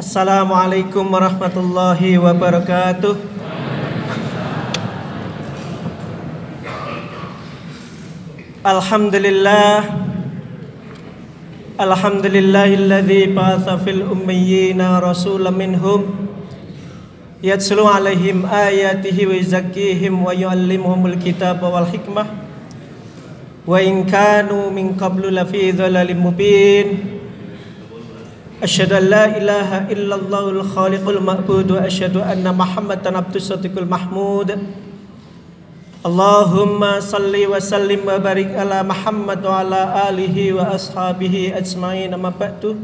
Assalamualaikum warahmatullahi wabarakatuh. Alhamdulillah. Alhamdulillahilladzi ba'atha fil ummiyina rasulan minhum. Yatslu alaihim ayatihi wa yuzakkihim wa yuallimuhumul kitaba wal hikmah. Wa in kanu min qablu lafi dhalalin mubin أشهد أن لا إله إلا الله الخالق المعبود وأشهد أن محمدا عبد الصديق المحمود. اللهم صل وسلم وبارك على محمد وعلى آله وأصحابه أجمعين أما بعد.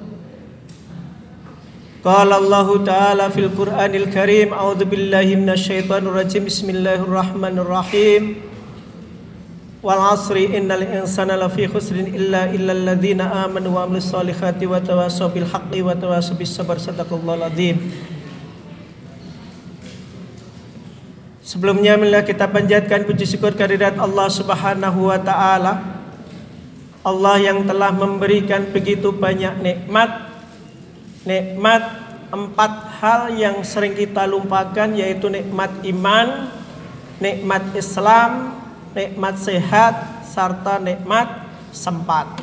قال الله تعالى في القرآن الكريم أعوذ بالله من الشيطان الرجيم. بسم الله الرحمن الرحيم. Wal asri innal insana lafi khusrin illa illal ladzina amanu wa amilus solihati wa tawassaw bil haqqi wa tawassaw bis sabr sadaqallahul azim Sebelumnya marilah kita panjatkan puji syukur kehadirat Allah Subhanahu wa taala. Allah yang telah memberikan begitu banyak nikmat. Nikmat empat hal yang sering kita lupakan yaitu nikmat iman, nikmat Islam, nikmat sehat serta nikmat sempat.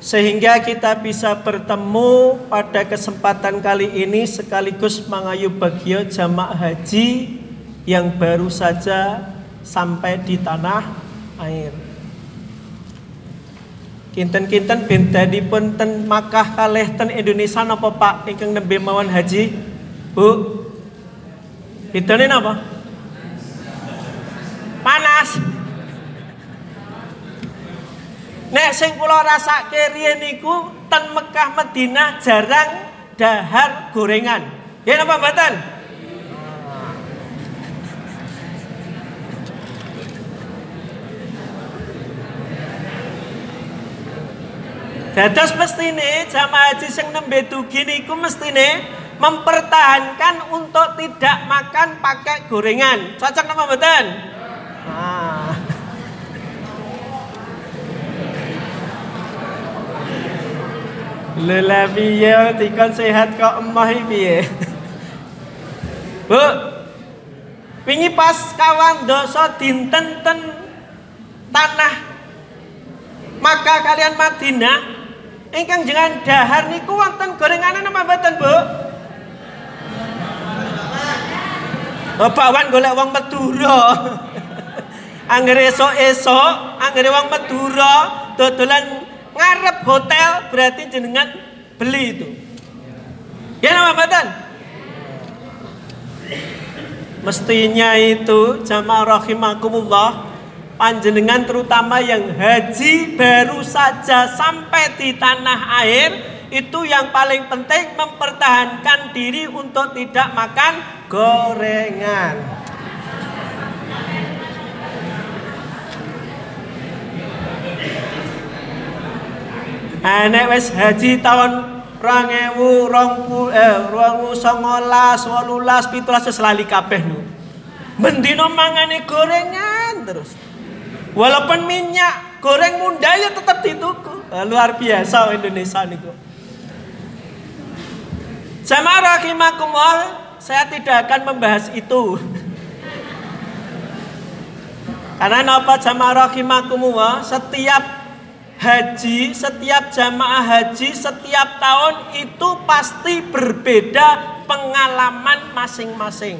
Sehingga kita bisa bertemu pada kesempatan kali ini sekaligus mengayu bagio jamaah haji yang baru saja sampai di tanah air. Kinten-kinten pun ten Makkah kalih ten Indonesia napa Pak ingkang nembe mawon haji? Bu. Bintane napa? Panas nek sing kula rasake riyen niku ten Mekah Madinah jarang dahar gorengan ya napa mboten Dados mestine jamaah haji sing nembe dugi niku mestine mempertahankan untuk tidak makan pakai gorengan. Cocok napa mboten? Ah. Lela piye dikon sehat kok emah piye? Bu. Wingi pas kawan dosa dinten ten tanah maka kalian Madinah ingkang jangan dahar niku wonten gorenganan apa mboten, Bu? Oh, bawan golek wong Madura. Anggere esok-esok, anggere wong Madura dodolan ngarep hotel berarti jenengan beli itu. Ya nama badan. Mestinya itu jamaah rahimakumullah panjenengan terutama yang haji baru saja sampai di tanah air itu yang paling penting mempertahankan diri untuk tidak makan gorengan. Anak wis haji tahun rong ewu rong eh rong songolas wolulas pitulas selali kabeh nu. Mendino mangane gorengan terus. Walaupun minyak goreng muda ya tetap dituku. Eh, luar biasa Indonesia niku. Jamaah rahimakumullah, saya tidak akan membahas itu. Karena napa jamaah rahimakumullah, setiap haji, setiap jamaah haji setiap tahun itu pasti berbeda pengalaman masing-masing.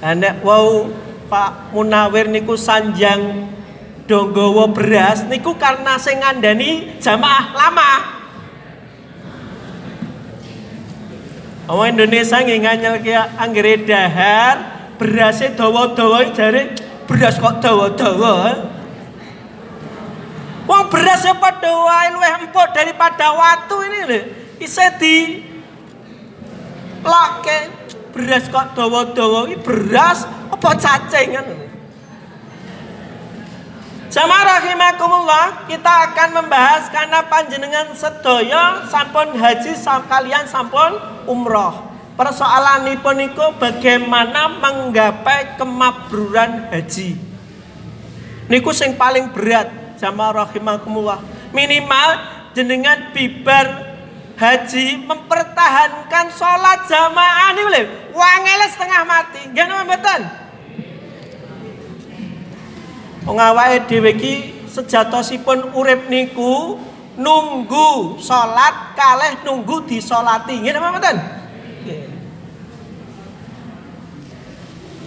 Anak wow Pak Munawir niku sanjang donggowo beras niku karena sing ngandani jamaah lama. Orang Indonesia nggih nganyel ki anggere dahar berasnya dawa-dawa jare beras kok dawa-dawa. Wong berasnya pada wae luwih empuk daripada watu ini lho. Isih di lake beras kok dawa-dawa iki beras apa cacing kan. Jamaah rahimakumullah, kita akan membahas karena panjenengan sedaya sampun haji kalian sampun umroh. Persoalan ini itu bagaimana menggapai kemabruran haji. Niku sing paling berat jamaah rahimakumullah. Minimal jenengan bibar haji mempertahankan sholat jamaah ini boleh wangele setengah mati. Nggak nama betul Pengawai dhewe iki sejatosipun urip niku nunggu sholat kaleh nunggu disolati. Nggih nama betul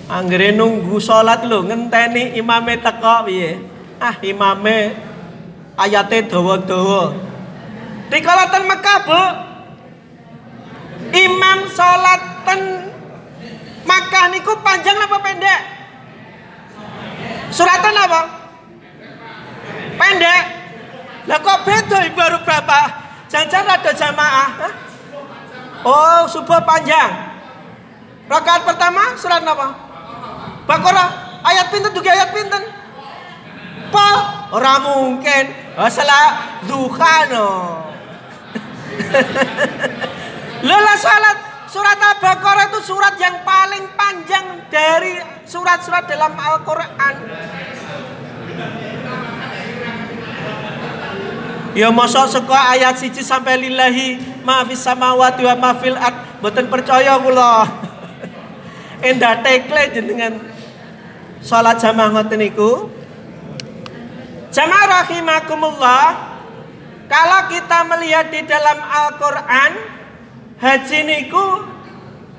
Anggere nunggu sholat lho ngenteni imame teko piye ah imame ayate dawa-dawa Rikala ten Mekah, Bu. Imam salat ten Makkah niku panjang apa pendek? Suratan apa? Pendek. Lah kok beda baru berapa? Jangan ada jamaah. Hah? Oh, subuh panjang. Rakaat pertama surat apa? Baqarah. Ayat pinten juga ayat pinten? Pa, ora mungkin. Salah dukhano. Lelah salat surat Al-Baqarah itu surat yang paling panjang dari surat-surat dalam Al-Quran. Ya masa seka ayat siji sampai lillahi maafis samawati wa maafil ard mboten percaya kula. Endah tekle jenengan salat jamaah ngoten niku. Jamaah rahimakumullah. Kalau kita melihat di dalam Al-Qur'an haji niku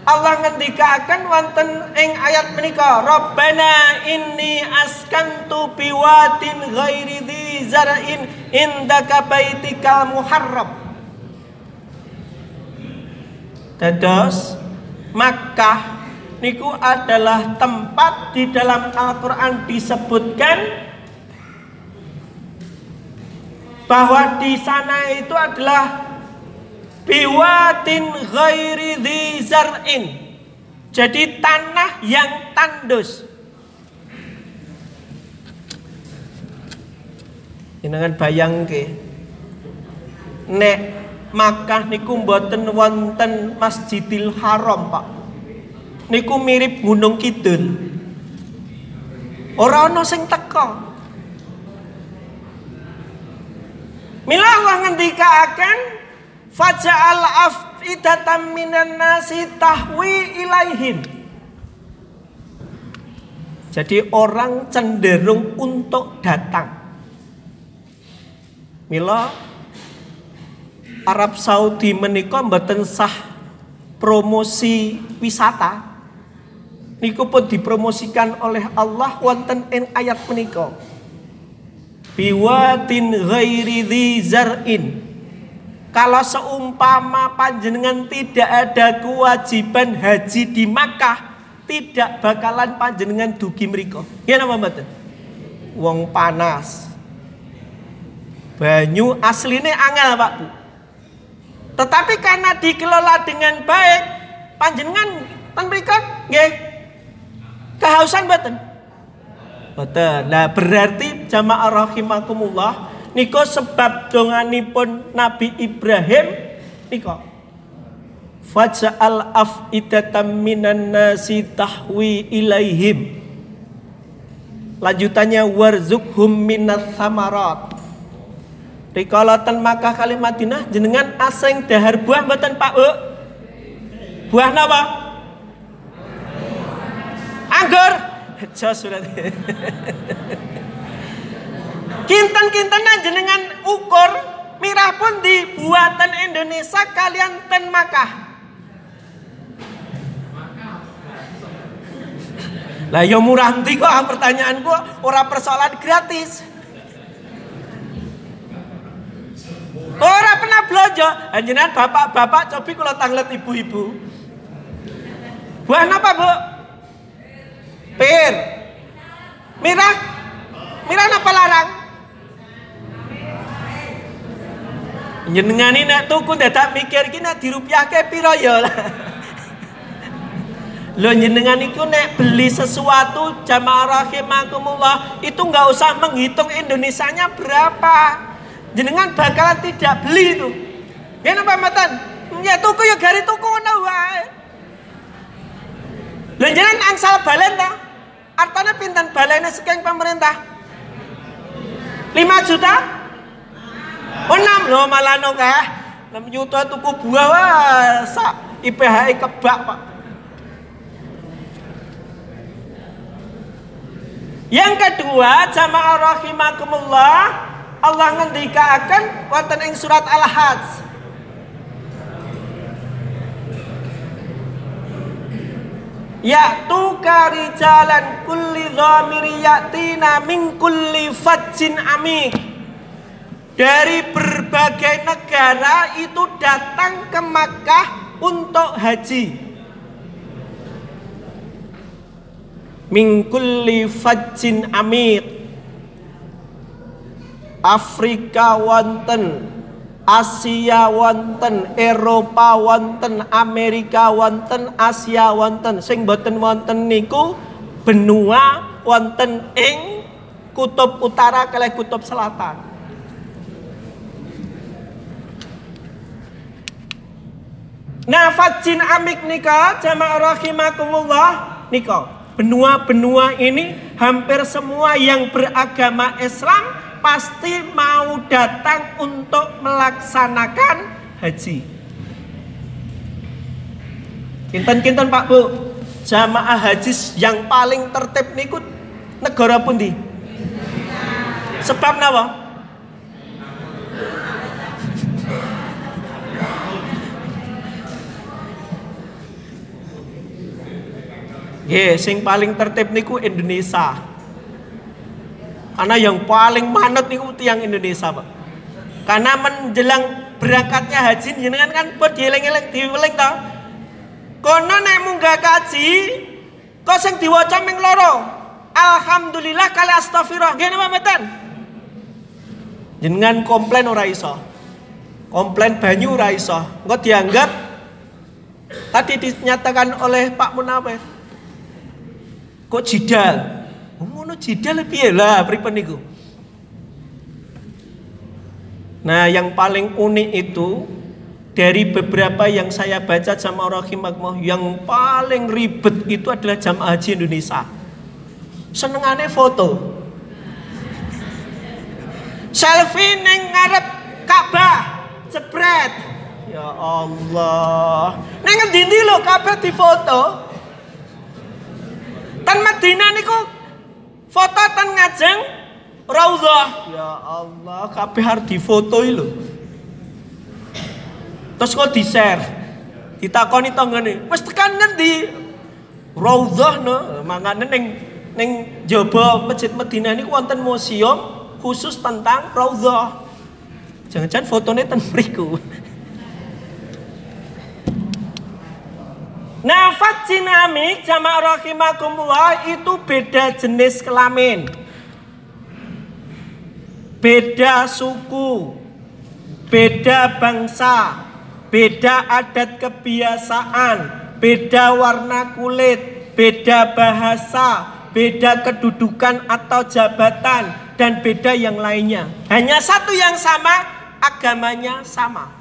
Allah ngendikaken wonten ing ayat menika Rabbana inni askantu biwadin ghairi dzi zar'in indaka baitikal muharram Dados Makkah niku adalah tempat di dalam Al-Qur'an disebutkan bahwa di sana itu adalah biwatin ghairi zar'in. Jadi tanah yang tandus. Jenengan bayang ke nek Makkah niku mboten wonten Masjidil Haram, Pak. Niku mirip Gunung Kidul. Ora ana sing teka. Mila Allah ngendikaaken faja'al afidatan minan nasi tahwi ilaihim. Jadi orang cenderung untuk datang. Mila Arab Saudi menikah mboten sah promosi wisata. Niku pun dipromosikan oleh Allah wonten ing ayat menika biwatin ghairi zar'in. Kalau seumpama panjenengan tidak ada kewajiban haji di Makkah tidak bakalan panjenengan dugi mriko ya nama mboten? Wong panas. Banyu aslinya angel Pak Bu. Tetapi karena dikelola dengan baik panjenengan ten mriko nggih kehausan mboten Betul. Nah berarti jamaah rahimakumullah niko sebab donganipun Nabi Ibrahim niko faja'al af'idatam minan nasi tahwi ilaihim lanjutannya warzukhum minas samarat Rikala ten Makkah kali Madinah jenengan asing dahar buah mboten Pak Bu? Buah napa? Anggur. Jos surat. Kinten-kintenan jenengan ukur mirah pun di buatan Indonesia kalian ten Makkah. Lah ya murah nanti kok ah, pertanyaan gua orang persoalan gratis. Orang pernah belajar, anjinan bapak-bapak cobi kalau tanglet ibu-ibu. Buah apa bu? Mirah mirah apa larang jenengan ini nak tuku tak mikir ki nak ke piro ya Lo jenengan itu nek beli sesuatu jamaah rahimakumullah itu nggak usah menghitung Indonesianya berapa. Jenengan bakalan tidak beli itu. Ya napa matan? Ya tuku ya gari tuku ngono wae. Lho jenengan angsal balen ta? Artanya pinten balainya sekian pemerintah? 5 juta? Oh 6 loh malah no kah? 6 juta tuku buah wah sak IPH kebak Pak. Yang kedua, jamaah rahimakumullah, Allah ngendikaken wonten ing surat Al-Hajj. Ya tu kari jalan kulli dhamiri yatina min kulli fajjin amik. Dari berbagai negara itu datang ke Makkah untuk haji. Min kulli fajjin amik. Afrika wonten, Asia wonten, Eropa wonten, Amerika wonten, Asia wonten. Sing boten wonten niku benua wonten ing kutub utara kalih kutub selatan. Nah, fajin amik nika jamaah rahimakumullah nika. Benua-benua ini hampir semua yang beragama Islam pasti mau datang untuk melaksanakan haji. Kinten-kinten Pak Bu, jamaah haji yang paling tertib niku negara pundi? Sebab napa? Nggih, sing paling tertib niku Indonesia. Karena yang paling manut niku tiang Indonesia, Pak. Karena menjelang berangkatnya haji jenengan kan buat dieling-eling diweling to. Kono nek munggah kaji kok sing diwaca ming loro. Alhamdulillah kali astagfirullah. Nggih napa mboten? Jenengan komplain ora iso. Komplain banyu ora iso. Engko dianggap tadi dinyatakan oleh Pak Munawir. Kok jidal? Oh, ngono jidal piye lah pripun niku? Nah, yang paling unik itu dari beberapa yang saya baca sama rahimahullah yang paling ribet itu adalah jamaah haji Indonesia. Senengane foto. Selfie neng ngarep Ka'bah, jebret. Ya Allah. Neng ngendi lho Ka'bah difoto? Tan Madinah niku Foto ten ngajeng raudhah. Ya Allah, kabeh harus difoto lho. Terus kok di-share. Ditakoni tanggane, "Wis tekan ngendi?" Raudhah no, mangane ning ning jaba Masjid Madinah niku wonten museum khusus tentang raudhah. Jangan-jangan fotonya ten mriku. Nafat dinamik jamaah rahimakumullah itu beda jenis kelamin. Beda suku, beda bangsa, beda adat kebiasaan, beda warna kulit, beda bahasa, beda kedudukan atau jabatan, dan beda yang lainnya. Hanya satu yang sama, agamanya sama.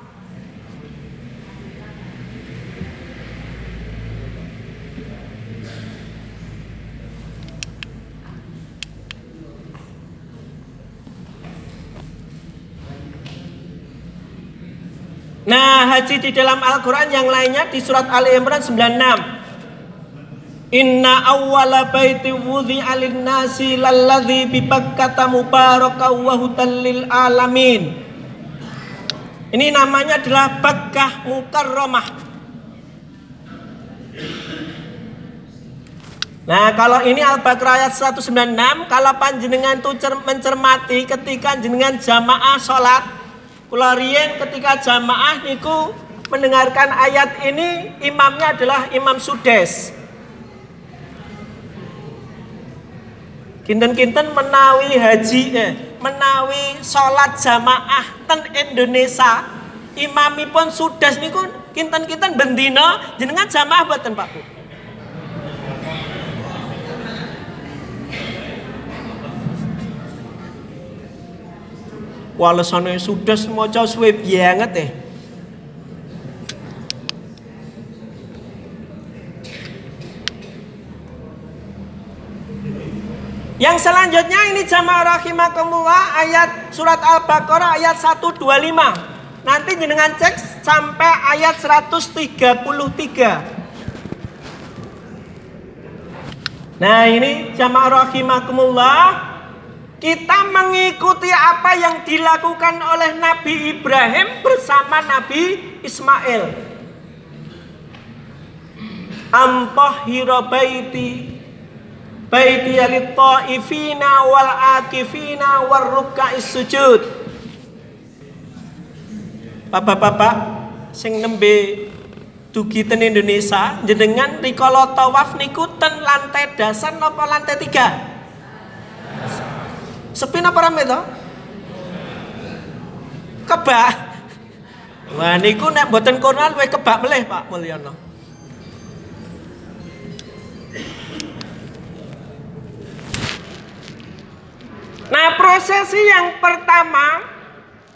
Nah, haji di dalam Al-Quran yang lainnya di surat Ali Imran 96. Inna awwala baiti wudhi alin nasi lalladhi bibakkata mubaraka wa lil alamin. Ini namanya adalah Bakkah Mukarramah. Nah, kalau ini Al-Baqarah ayat 196, kalau panjenengan itu mencermati ketika jenengan jamaah sholat Kula ketika jamaah niku mendengarkan ayat ini imamnya adalah Imam Sudes. Kinten-kinten menawi haji eh, menawi sholat jamaah ten Indonesia imamipun Sudes niku kinten-kinten bendino jenengan jamaah buatan Pak Bu. Walesane sudah maca suwe banget eh. Yang selanjutnya ini jamaah rahimakumullah ayat surat Al-Baqarah ayat 125. Nanti jenengan cek sampai ayat 133. Nah ini jamaah rahimakumullah kita mengikuti apa yang dilakukan oleh Nabi Ibrahim bersama Nabi Ismail. Antahhira baiti baiti alit ta'ifina wal akifina war ruka'is sujud. Bapak-bapak sing nembe dugi ten Indonesia jenengan rikala tawaf niku ten lantai dasar napa lantai tiga sepi napa rame to? Kebak. Wah niku nek boten kono luwih kebak melih Pak Mulyono. Nah prosesi yang pertama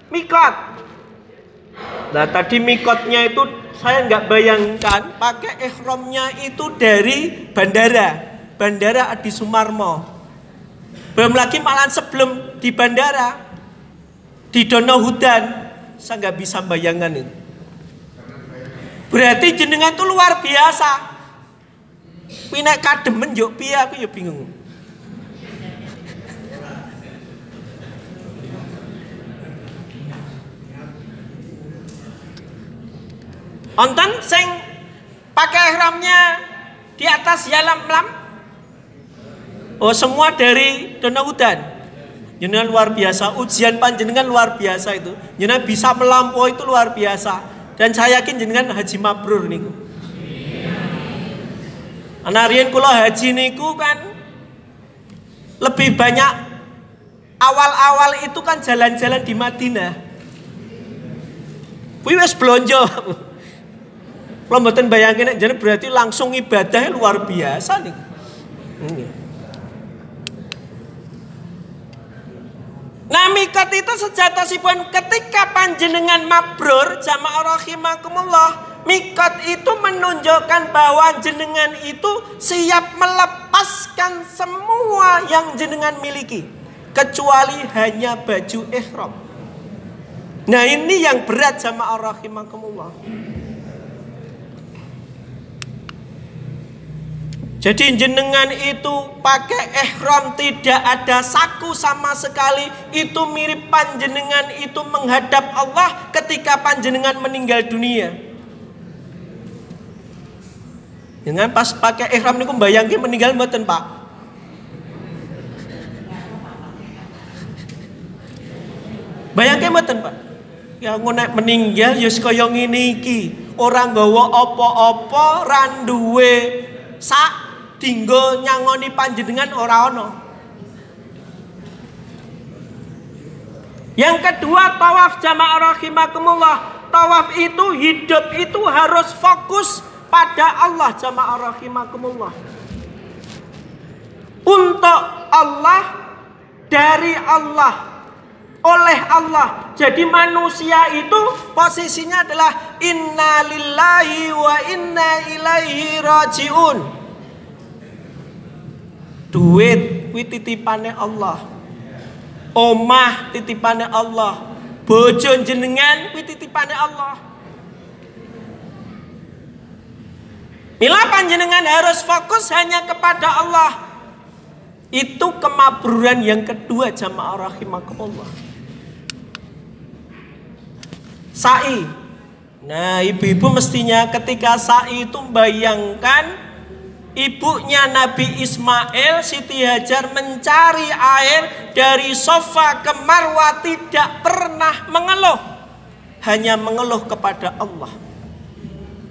mikot. Nah tadi mikotnya itu saya nggak bayangkan. Pakai ikhramnya itu dari bandara, bandara Adi Sumarmo. Belum lagi malah sebelum di bandara di Dono Hudan, saya nggak bisa bayangkan itu. Berarti jenengan itu luar biasa. Pinek kademen yuk piye aku ya bingung. Onten sing pakai ihramnya di atas yalam lam. Oh semua dari Danau Udan. Jenengan luar biasa, ujian panjenengan luar biasa itu. Jenengan bisa melampaui itu luar biasa. Dan saya yakin jenengan haji mabrur niku. Anarian kula haji niku kan lebih banyak awal-awal itu kan jalan-jalan di Madinah. Kuwi wis blonjo. Kalau bayangin jadi berarti langsung ibadahnya luar biasa nih. Nah mikat itu sejatosipun ketika panjenengan mabrur jamaah rahimakumullah Mikat itu menunjukkan bahwa jenengan itu siap melepaskan semua yang jenengan miliki kecuali hanya baju ihram. Nah ini yang berat jamaah rahimakumullah. Jadi jenengan itu pakai ihram tidak ada saku sama sekali itu mirip panjenengan itu menghadap Allah ketika panjenengan meninggal dunia. Dengan pas pakai ihram niku bayangke meninggal mboten, Pak? Bayangke mboten, Pak? Ya ngono meninggal ya kaya ngene iki. Ora nggawa apa-apa, ra duwe sak dinggo nyangoni panjenengan ora ono. Yang kedua tawaf jamaah rahimakumullah. Tawaf itu hidup itu harus fokus pada Allah jamaah rahimakumullah. Untuk Allah dari Allah oleh Allah. Jadi manusia itu posisinya adalah innalillahi wa inna ilaihi rajiun. Duit kuwi titipane Allah. Omah titipane Allah. Bojo jenengan kuwi titipane Allah. Bila panjenengan harus fokus hanya kepada Allah. Itu kemabruran yang kedua jamaah rahimakumullah. Sa'i. Nah, ibu-ibu mestinya ketika sa'i itu bayangkan Ibunya Nabi Ismail Siti Hajar mencari air dari sofa ke Marwah tidak pernah mengeluh. Hanya mengeluh kepada Allah.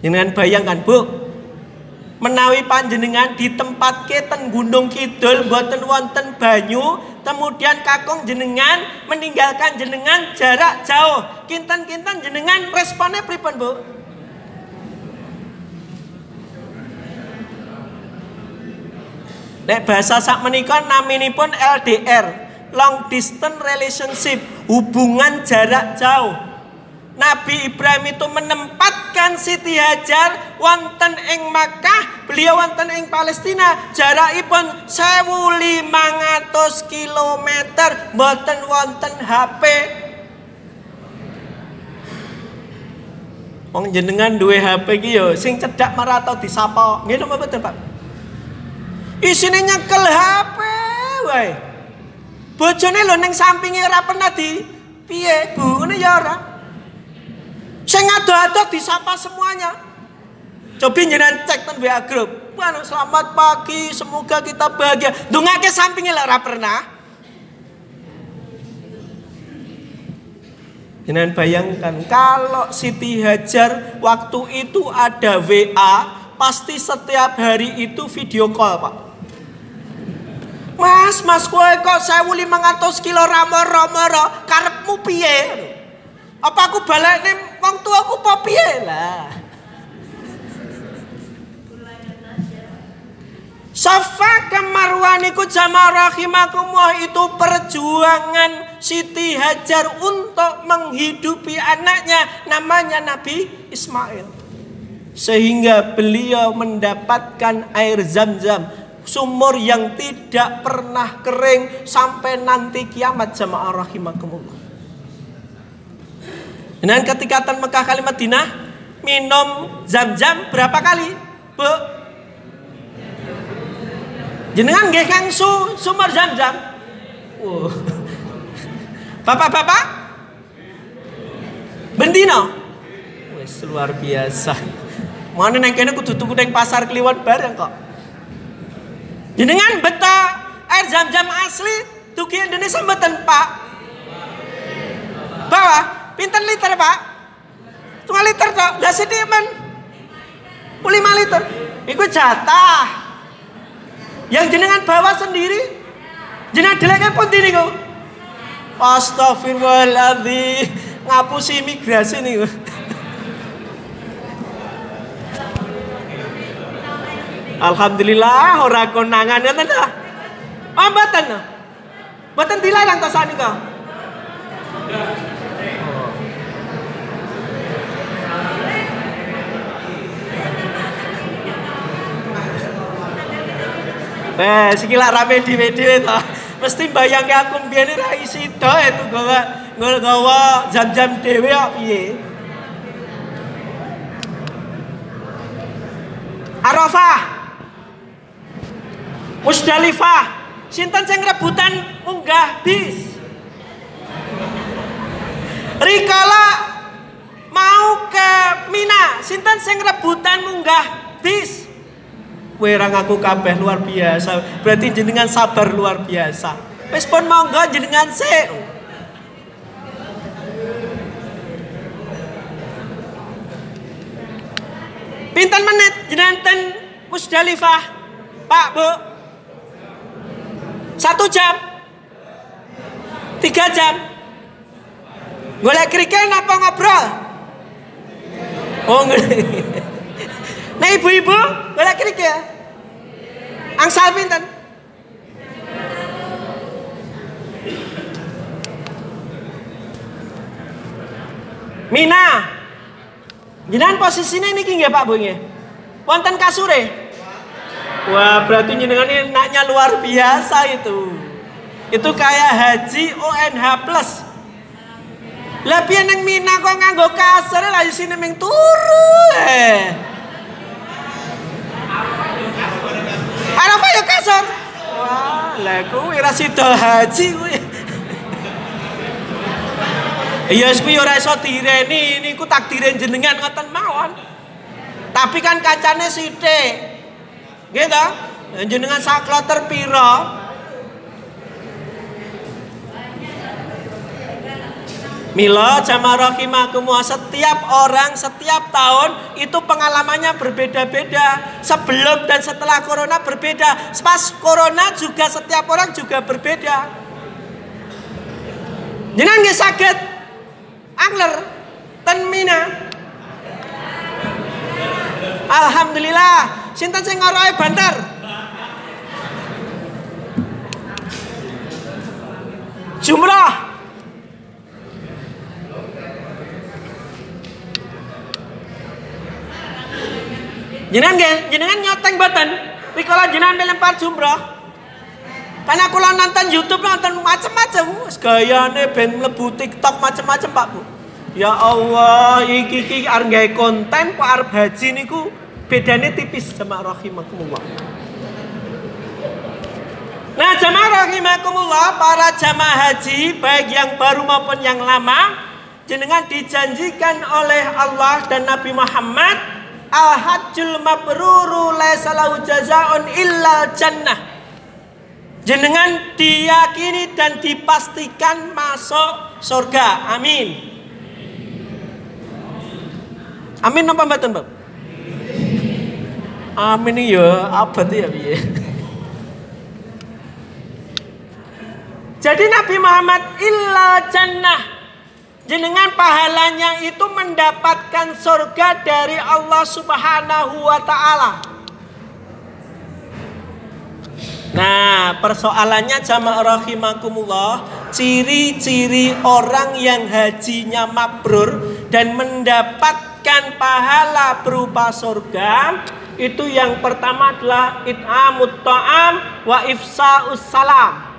Jangan bayangkan bu, menawi panjenengan di tempat keten Gunung Kidul buatan wonten banyu, kemudian kakung jenengan meninggalkan jenengan jarak jauh. Kintan-kintan jenengan responnya pripun bu? Nek bahasa sak menika naminipun LDR, long distance relationship, hubungan jarak jauh. Nabi Ibrahim itu menempatkan Siti Hajar wonten ing Makkah, beliau wonten ing Palestina. Jarakipun 1500 km, mboten wonten HP. Wong jenengan duwe HP iki yo sing cedak atau disapa. Nggih napa mboten, Pak? Isine nyekel HP wae. Bojone lho ning sampinge ora pernah di piye, Bu? Ngene ya ora. Sing ado-ado disapa semuanya. Coba jenengan cek ten WA group. Wah, selamat pagi, semoga kita bahagia. Dungake sampinge lah ora pernah. Jangan bayangkan kalau Siti Hajar waktu itu ada WA, pasti setiap hari itu video call, Pak. Mas, mas kowe kok 1500 kilo ramo-ramo karepmu piye? Apa aku balik nih wong aku apa piye lah? Safa kemarwaniku jamaah rahimakumullah itu perjuangan Siti Hajar untuk menghidupi anaknya namanya Nabi Ismail. Sehingga beliau mendapatkan air zam-zam sumur yang tidak pernah kering sampai nanti kiamat jamaah rahimakumullah. Dan ketika Tan Mekah kali Madinah minum zam-zam berapa kali? Bu, Jenengan nggih Kang Su sumur Zam-Zam. Oh. Bapak-bapak? Bendino. Wes luar biasa. Mana neng kene kudu tuku pasar Kliwon bareng kok. Jenengan beta air Zam-Zam asli tuki Indonesia mboten, Pak? Bawah, pinten liter, Pak? Tunggal liter tok. Lah sedih men. 5 liter. Iku jatah. Yang jenengan bawa sendiri, jenengan deleke pun diri kok. Astagfirullahaladzim, ngapusi imigrasi nih. Alhamdulillah ora konangan ngoten ta. Oh mboten. Mboten dilarang to sanika. Eh, sikila rame di media itu. Mesti bayangnya aku biar ra isi itu gawa gawa jam-jam dewe kok piye. Arafah. Musdalifah. Sinten sing rebutan munggah bis. Rikala mau ke Mina, sinten sing rebutan munggah bis werang aku kabeh luar biasa. Berarti jenengan sabar luar biasa. Wis pun monggo jenengan sik. Pinten menit jenengan ten Musdalifah? Pak, Bu. Satu jam. Tiga jam. Golek kerikil apa ngobrol? Oh, Nah ibu-ibu, golek kerikil. Angsal pinten? Mina. Jenengan posisinya ini nggih Pak Bu. Wonten kasure. Wah, berarti jenengan ini naknya luar biasa itu. Itu kayak haji ONH plus. Lah piye Mina kok nganggo kasur lah isine ming turu eh. Arafah ya kasar. Wah, lah kuwi ra sida haji kuwi. Iya kuwi ora iso direni niku takdire jenengan ngoten mawon. Tapi kan kacane sithik. Nggih? Jenengan sakloter pira? Mila jamaah rahimakumullah setiap orang setiap tahun itu pengalamannya berbeda-beda. Sebelum dan setelah corona berbeda. Pas corona juga setiap orang juga berbeda. Jangan nggak sakit angler ten mina. Alhamdulillah, sinten sing ngoroe banter. Jumrah Jenengan nggih, jenengan nyoteng boten. Rikala jenengan melempar jumroh. Karena aku nonton YouTube nonton macam-macam, gayane ben mlebu TikTok macam-macam Pak Bu. Ya Allah, iki iki arep konten kok arep haji niku bedane tipis jamaah rahimakumullah. Nah, jamaah rahimakumullah, para jamaah haji baik yang baru maupun yang lama jenengan dijanjikan oleh Allah dan Nabi Muhammad al-hajjul mabruru laisa lahu jazaa'un illa jannah. Jenengan diyakini dan dipastikan masuk surga. Amin. Amin apa mboten, Mbak? Amin ya, abad ya piye? Jadi Nabi Muhammad illa jannah jenengan pahalanya itu mendapatkan surga dari Allah Subhanahu wa taala. Nah, persoalannya jamaah rahimakumullah, ciri-ciri orang yang hajinya mabrur dan mendapat mendapatkan pahala berupa surga itu yang pertama adalah it'amut ta'am wa ifsa'us salam.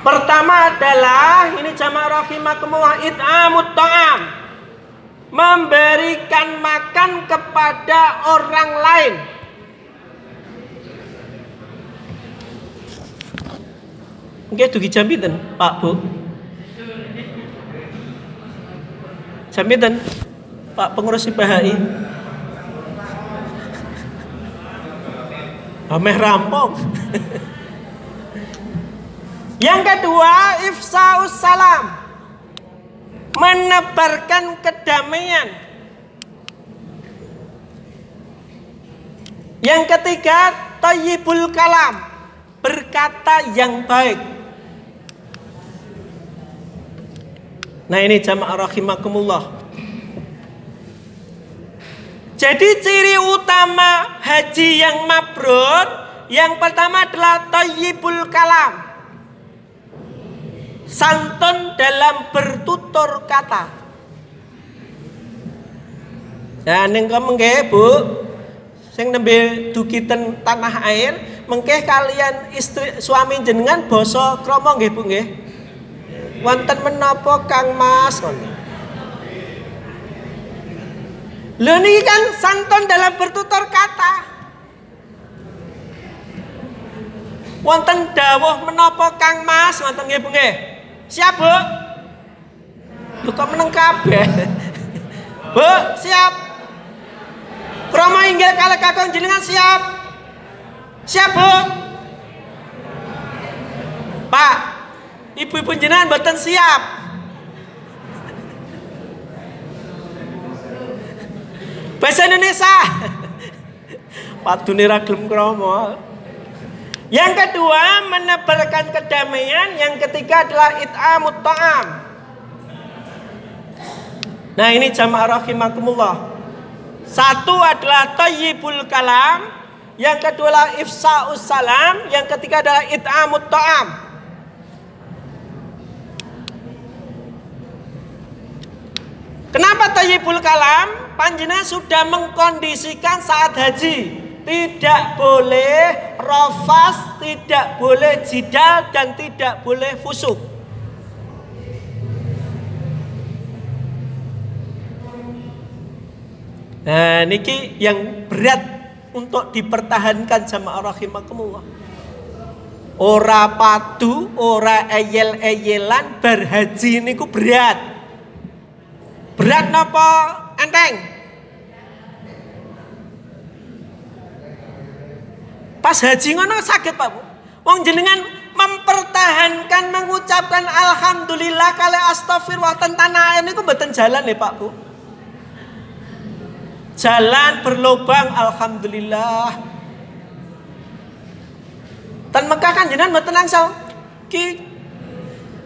Pertama adalah ini jamaah rahimakumullah it'amut ta'am. Memberikan makan kepada orang lain. Nggih dugi jam Pak Bu? Jamidan Pak pengurus IPHI Ameh rampung. Yang kedua ifsaus salam. Menebarkan kedamaian. Yang ketiga tayyibul kalam. Berkata yang baik. Nah ini jamaah rahimakumullah. Jadi ciri utama haji yang mabrur yang pertama adalah tayyibul kalam. Santun dalam bertutur kata. Ya ning mengke Bu, sing nembe dugi tanah air, mengke kalian istri suami jenengan basa krama nggih Bu nggih? Wonten menapa Kang Mas. Lho niki kan santun dalam bertutur kata. Wonten dawuh menapa Kang Mas ngoten nggih Bu nggih. Siap Bu? Lho kok meneng kabeh. Bu, siap. Kromo inggil kalih kakung jenengan siap. Siap Bu? Pak, Ibu-ibu jenengan mboten siap. Bahasa Indonesia. Padune ra gelem kromo. Yang kedua, menebarkan kedamaian. Yang ketiga adalah it'amut ta'am. Nah, ini jamaah rahimakumullah. Satu adalah tayyibul kalam, yang kedua adalah ifsa'us salam, yang ketiga adalah it'amut ta'am. Kenapa tayyibul kalam? Panjina sudah mengkondisikan saat haji tidak boleh rofas, tidak boleh jidal dan tidak boleh fusuk. Nah, niki yang berat untuk dipertahankan sama rahimakumullah. Ora padu, ora eyel-eyelan berhaji niku berat. Berat napa enteng? Pas haji ngono sakit Pak Bu. Wong jenengan mempertahankan mengucapkan alhamdulillah kali astagfirullah tentang air niku mboten jalan ya Pak Bu. Jalan berlubang alhamdulillah. Tan Mekah kan jenengan mboten langsung ki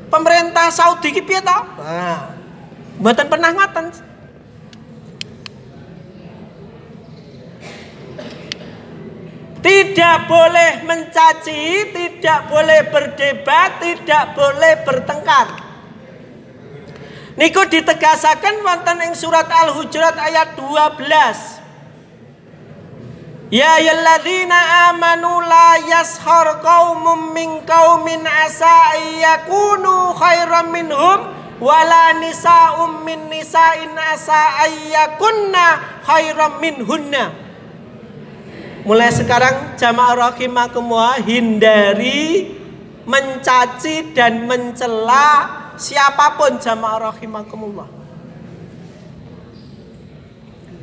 pemerintah Saudi ki piye to? Nah, Buatan pernah ngoten. Tidak boleh mencaci, tidak boleh berdebat, tidak boleh bertengkar. Niku ditegasakan wonten ing surat Al-Hujurat ayat 12. Ya ayyuhalladzina amanu la yashar qaumum min qaumin asa yakunu khairam minhum wala nisa'um min nisa'in asa ayyakunna khairam minhunna. Mulai sekarang jamaah rahimakumullah hindari mencaci dan mencela siapa pun jamaah rahimakumullah.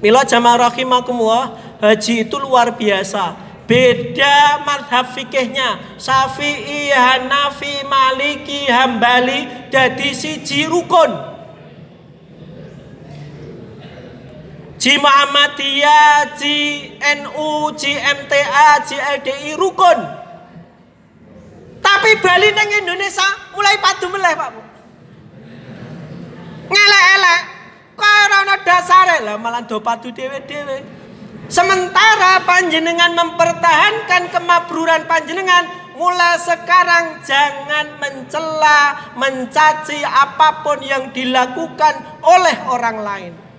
Mila jamaah rahimakumullah, haji itu luar biasa. Beda madhab fikihnya Syafi'i, Hanafi, Maliki, Hambali Jadi siji rukun Muhammadiyah, Ji NU, Ji MTA, Ji LDI rukun. Tapi Bali neng Indonesia mulai padu meleh Pak Ngelek-elek. Kau orang dasare? Lah malah do padu dewe-dewe Sementara panjenengan mempertahankan kemabruran panjenengan, mulai sekarang jangan mencela, mencaci apa pun yang dilakukan oleh orang lain.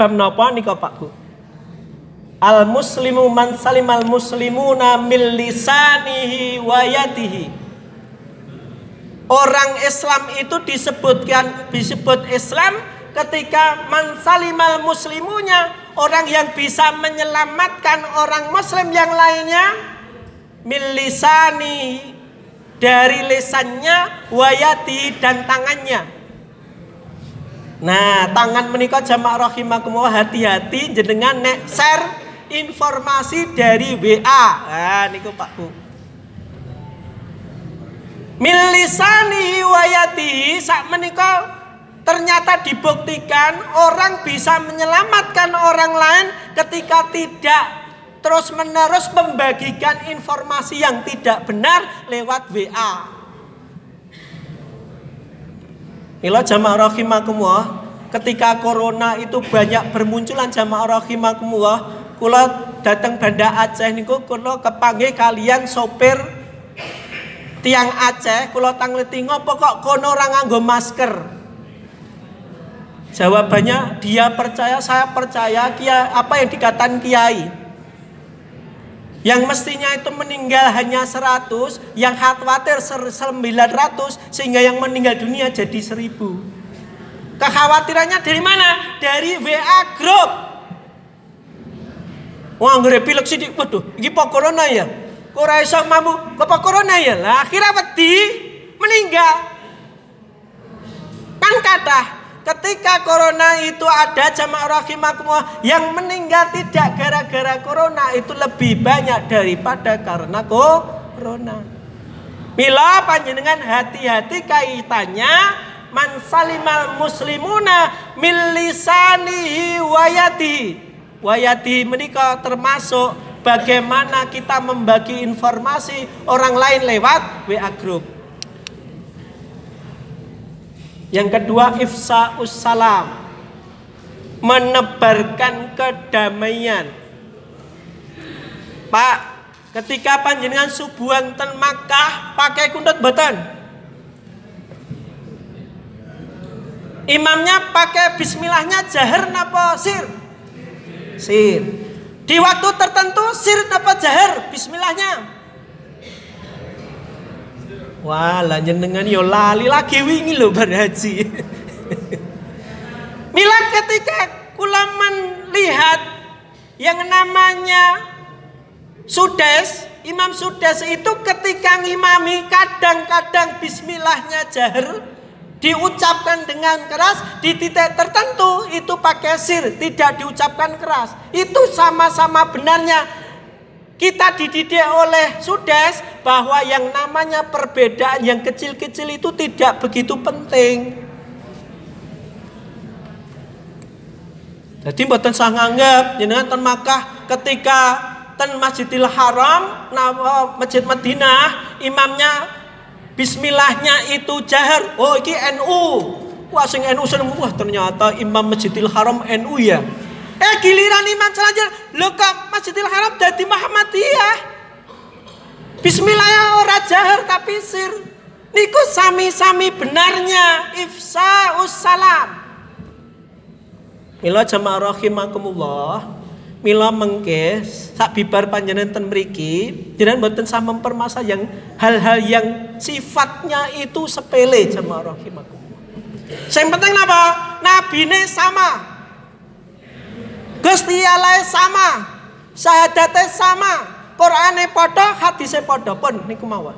Sebab napa nika Pak Bu? Al muslimu man salimal muslimuna mil lisanihi wa yadihi. Orang Islam itu disebutkan disebut Islam ketika mansalimal muslimunya orang yang bisa menyelamatkan orang muslim yang lainnya milisani dari lesannya wayati dan tangannya nah tangan menikah jamaah rahimakumullah. Hati-hati jenengan nek share informasi dari WA nah niku Pak Bu. Milisani wayati sak menikah ternyata dibuktikan orang bisa menyelamatkan orang lain ketika tidak terus menerus membagikan informasi yang tidak benar lewat WA. Mila jamaah rahimakumullah, ketika corona itu banyak bermunculan jamaah rahimakumullah, kula datang Banda Aceh niku kula kepanggih kalian sopir tiang Aceh kula tangleti ngopo kok kono ora nganggo masker? Jawabannya dia percaya saya percaya kia apa yang dikatakan kiai yang mestinya itu meninggal hanya 100 yang khawatir 900 sehingga yang meninggal dunia jadi 1000 kekhawatirannya dari mana? Dari WA group. Wah, nggak pilek sidik, waduh, ini corona ya. Iso mampu? Bapak corona ya? Lah akhirnya wedi meninggal. Kan kata ketika corona itu ada jamaah rahimakumullah yang meninggal tidak gara-gara corona itu lebih banyak daripada karena corona. Mila panjenengan hati-hati kaitannya man salimal muslimuna min lisanihi wayati. Wayati menikah termasuk bagaimana kita membagi informasi orang lain lewat WA group. Yang kedua ifsa salam. Menebarkan kedamaian. Pak, ketika panjenengan subuhan ten Makkah pakai kundut batan. Imamnya pakai bismillahnya jahar napa sir? Sir. Di waktu tertentu sir dapat jahar bismillahnya. Wah, lanjut dengan yo lali lagi wingi lo berhaji. Mila ketika kula melihat yang namanya Sudes, Imam Sudes itu ketika ngimami kadang-kadang bismillahnya jahar diucapkan dengan keras di titik tertentu itu pakai sir tidak diucapkan keras itu sama-sama benarnya kita dididik oleh sudes bahwa yang namanya perbedaan yang kecil-kecil itu tidak begitu penting jadi buatan sah nganggap jenengan ten Makkah ketika ten Masjidil Haram nah, Masjid Madinah imamnya Bismillahnya itu jahar. Oh, iki NU. Wah, sing NU seneng. Wah, ternyata Imam Masjidil Haram NU ya. Eh, giliran imam selanjutnya. Lo kok Masjidil Haram jadi Muhammadiyah. Bismillah ora jahar tapi sir. Niku sami-sami benarnya ifsa salam. Mila jamaah rahimakumullah. mila mengke sak bibar panjenengan ten mriki jenengan mboten sah mempermasa yang hal-hal yang sifatnya itu sepele jamaah rahimakum. Sing penting napa? Nabine sama. Gusti Allah sama. Syahadate sama. Qur'ane padha, hadise padha pun niku mawon.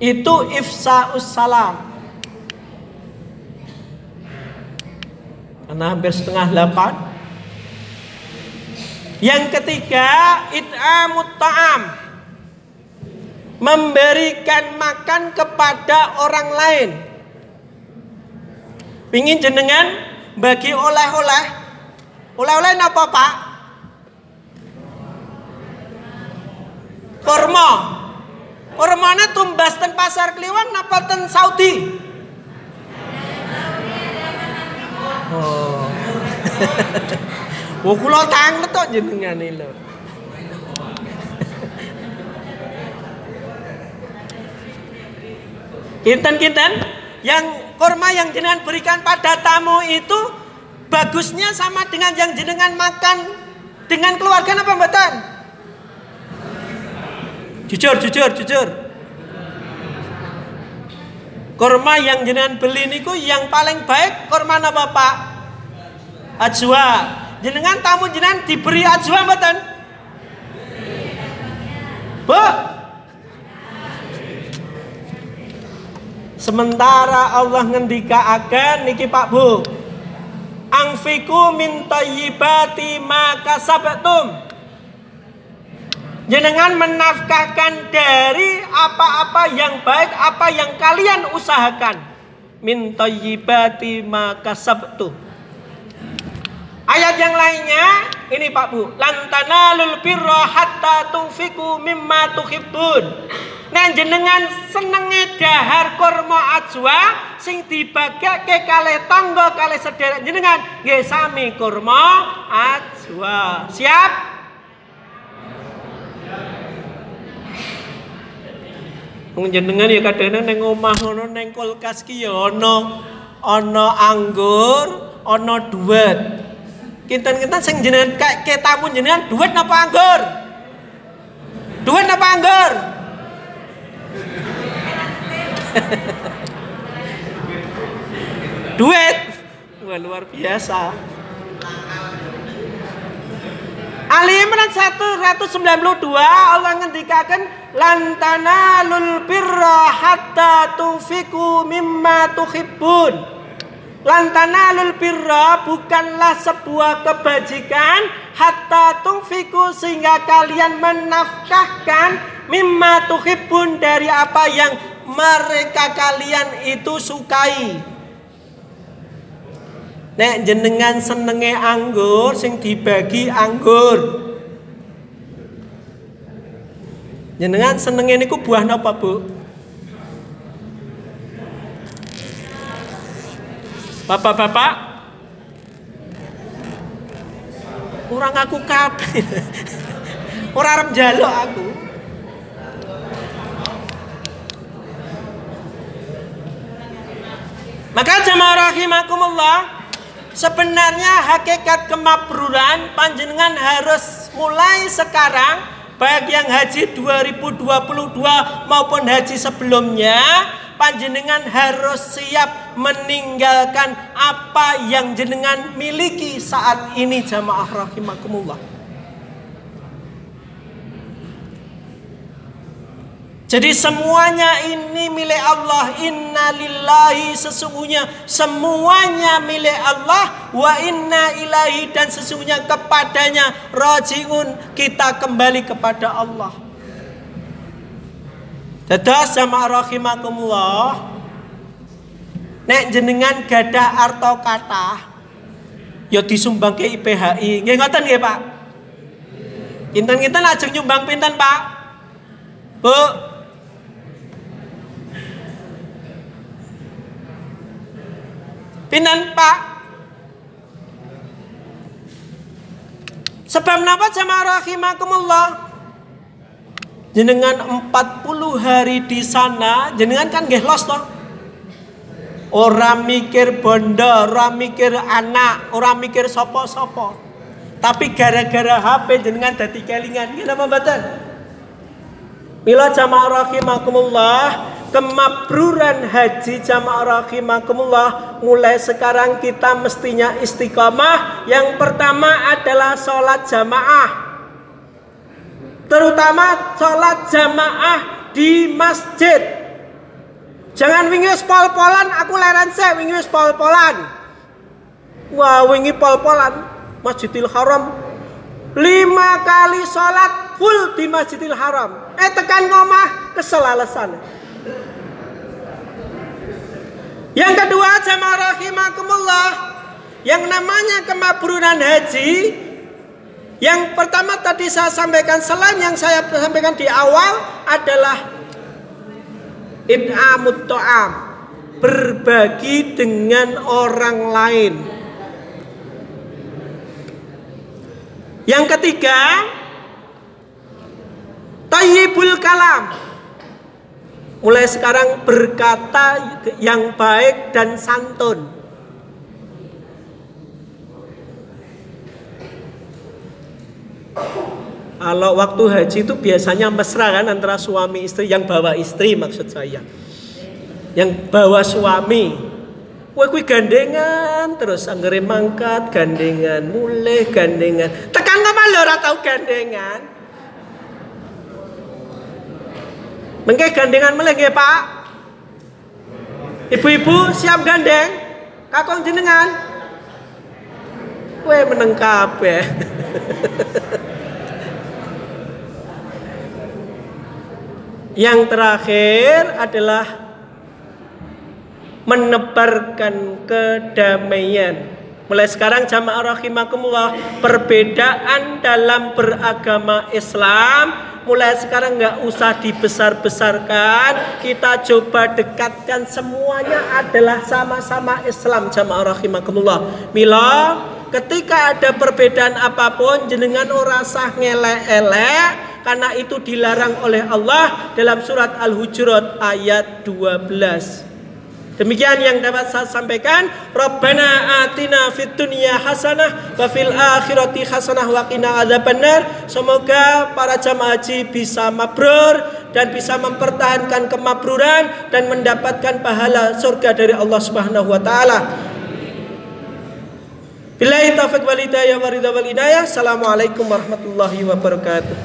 Itu ifsa'us salam. Karena hampir setengah delapan. Yang ketiga, it'amut ta'am. Memberikan makan kepada orang lain. Pingin jenengan bagi oleh-oleh. Oleh-oleh apa pak? Korma. Kormanya tumbas ten pasar Kliwon apa ten Saudi? Oh. Wong tanget tok jenengan lho. Kinten-kinten yang kurma yang jenengan berikan pada tamu itu bagusnya sama dengan yang jenengan makan dengan keluarga apa mboten? Jujur, jujur, jujur. Kurma yang jenengan beli niku yang paling baik kurma apa Pak? Ajwa. Jenengan tamu jenengan diberi ajwa mboten? Bu. Sementara Allah ngendika akan niki Pak Bu. Angfiku min tayyibati ma kasabtum Jenengan menafkahkan dari apa-apa yang baik, apa yang kalian usahakan. Min tayyibati ma kasabtu. Ayat yang lainnya ini Pak Bu, lantana lul birra hatta tunfiku mimma tuhibbun. Nah jenengan senenge dahar kurma ajwa sing dibagake kalih tangga kalih sederek jenengan nggih sami kurma ajwa. Siap? Wong jenengan ya kadang neng omah ngono neng kulkas ki ya ana ana anggur, ana duit. Kinten-kinten sing jenengan kayak ke tamu jenengan duit napa anggur? Duit napa anggur? duit. Wah luar biasa. Ali Imran 192 Allah ngendikakan lantana lul birra hatta tufiku mimma tuhibbun. Lantana lul birra bukanlah sebuah kebajikan hatta tufiku sehingga kalian menafkahkan mimma tuhibbun dari apa yang mereka kalian itu sukai. Nek jenengan senenge anggur sing dibagi anggur. Jenengan senenge niku buah napa, Bu? Bapak-bapak Orang aku kabeh. Ora arep aku. Maka jamaah rahimakumullah Sebenarnya hakikat kemabruran panjenengan harus mulai sekarang baik yang haji 2022 maupun haji sebelumnya panjenengan harus siap meninggalkan apa yang jenengan miliki saat ini jamaah rahimakumullah. Jadi semuanya ini milik Allah. Inna lillahi sesungguhnya semuanya milik Allah. Wa inna ilahi dan sesungguhnya kepadanya rajiun kita kembali kepada Allah. Dados sama rahimakumullah. Nek jenengan gadah arto kata ya disumbang ke IPHI. Nggih ngoten nggih, Pak? Kinten-kinten ajeng nyumbang pinten, Pak? Bu, Pinten Pak? Sebab napa jamaah rahimakumullah? Jenengan 40 hari di sana, jenengan kan nggih los toh? Orang mikir bondo, orang mikir anak, orang mikir sopo-sopo. Tapi gara-gara HP jenengan dadi kelingan. Kenapa mboten? Mila jamaah rahimakumullah, kemabruran haji jamaah rahimakumullah mulai sekarang kita mestinya istiqomah yang pertama adalah sholat jamaah terutama sholat jamaah di masjid Jangan wingi pol-polan aku leren sik wingi pol-polan. Wah, wingi pol-polan Masjidil Haram. Lima kali sholat full di Masjidil Haram. Eh tekan ngomah kesel alasan. Yang kedua jamaah rahimakumullah yang namanya kemabruran haji yang pertama tadi saya sampaikan selain yang saya sampaikan di awal adalah It'amut ta'am berbagi dengan orang lain. Yang ketiga, tayyibul kalam. Mulai sekarang berkata yang baik dan santun. Kalau waktu haji itu biasanya mesra kan antara suami istri yang bawa istri maksud saya. Yang bawa suami. Wah kui gandengan terus anggere mangkat gandengan mulai gandengan. Tekan kapan lo ora tau gandengan? Mengke gandengan mulai nggih Pak? Ibu-ibu siap gandeng? Kakong jenengan? Kue meneng kabeh. Yang terakhir adalah menebarkan kedamaian. Mulai sekarang jamaah rahimakumullah perbedaan dalam beragama Islam mulai sekarang nggak usah dibesar-besarkan kita coba dekatkan semuanya adalah sama-sama Islam jamaah rahimakumullah mila ketika ada perbedaan apa pun jenengan ora sah ngelek-elek karena itu dilarang oleh Allah dalam surat Al-Hujurat ayat 12. Demikian yang dapat saya sampaikan. Rabbana atina fid dunya hasanah wa fil akhirati hasanah wa qina adzabannar. Semoga para jamaah haji bisa mabrur dan bisa mempertahankan kemabruran dan mendapatkan pahala surga dari Allah Subhanahu wa taala. Billahi taufiq wal hidayah wal inayah. Assalamualaikum warahmatullahi wabarakatuh.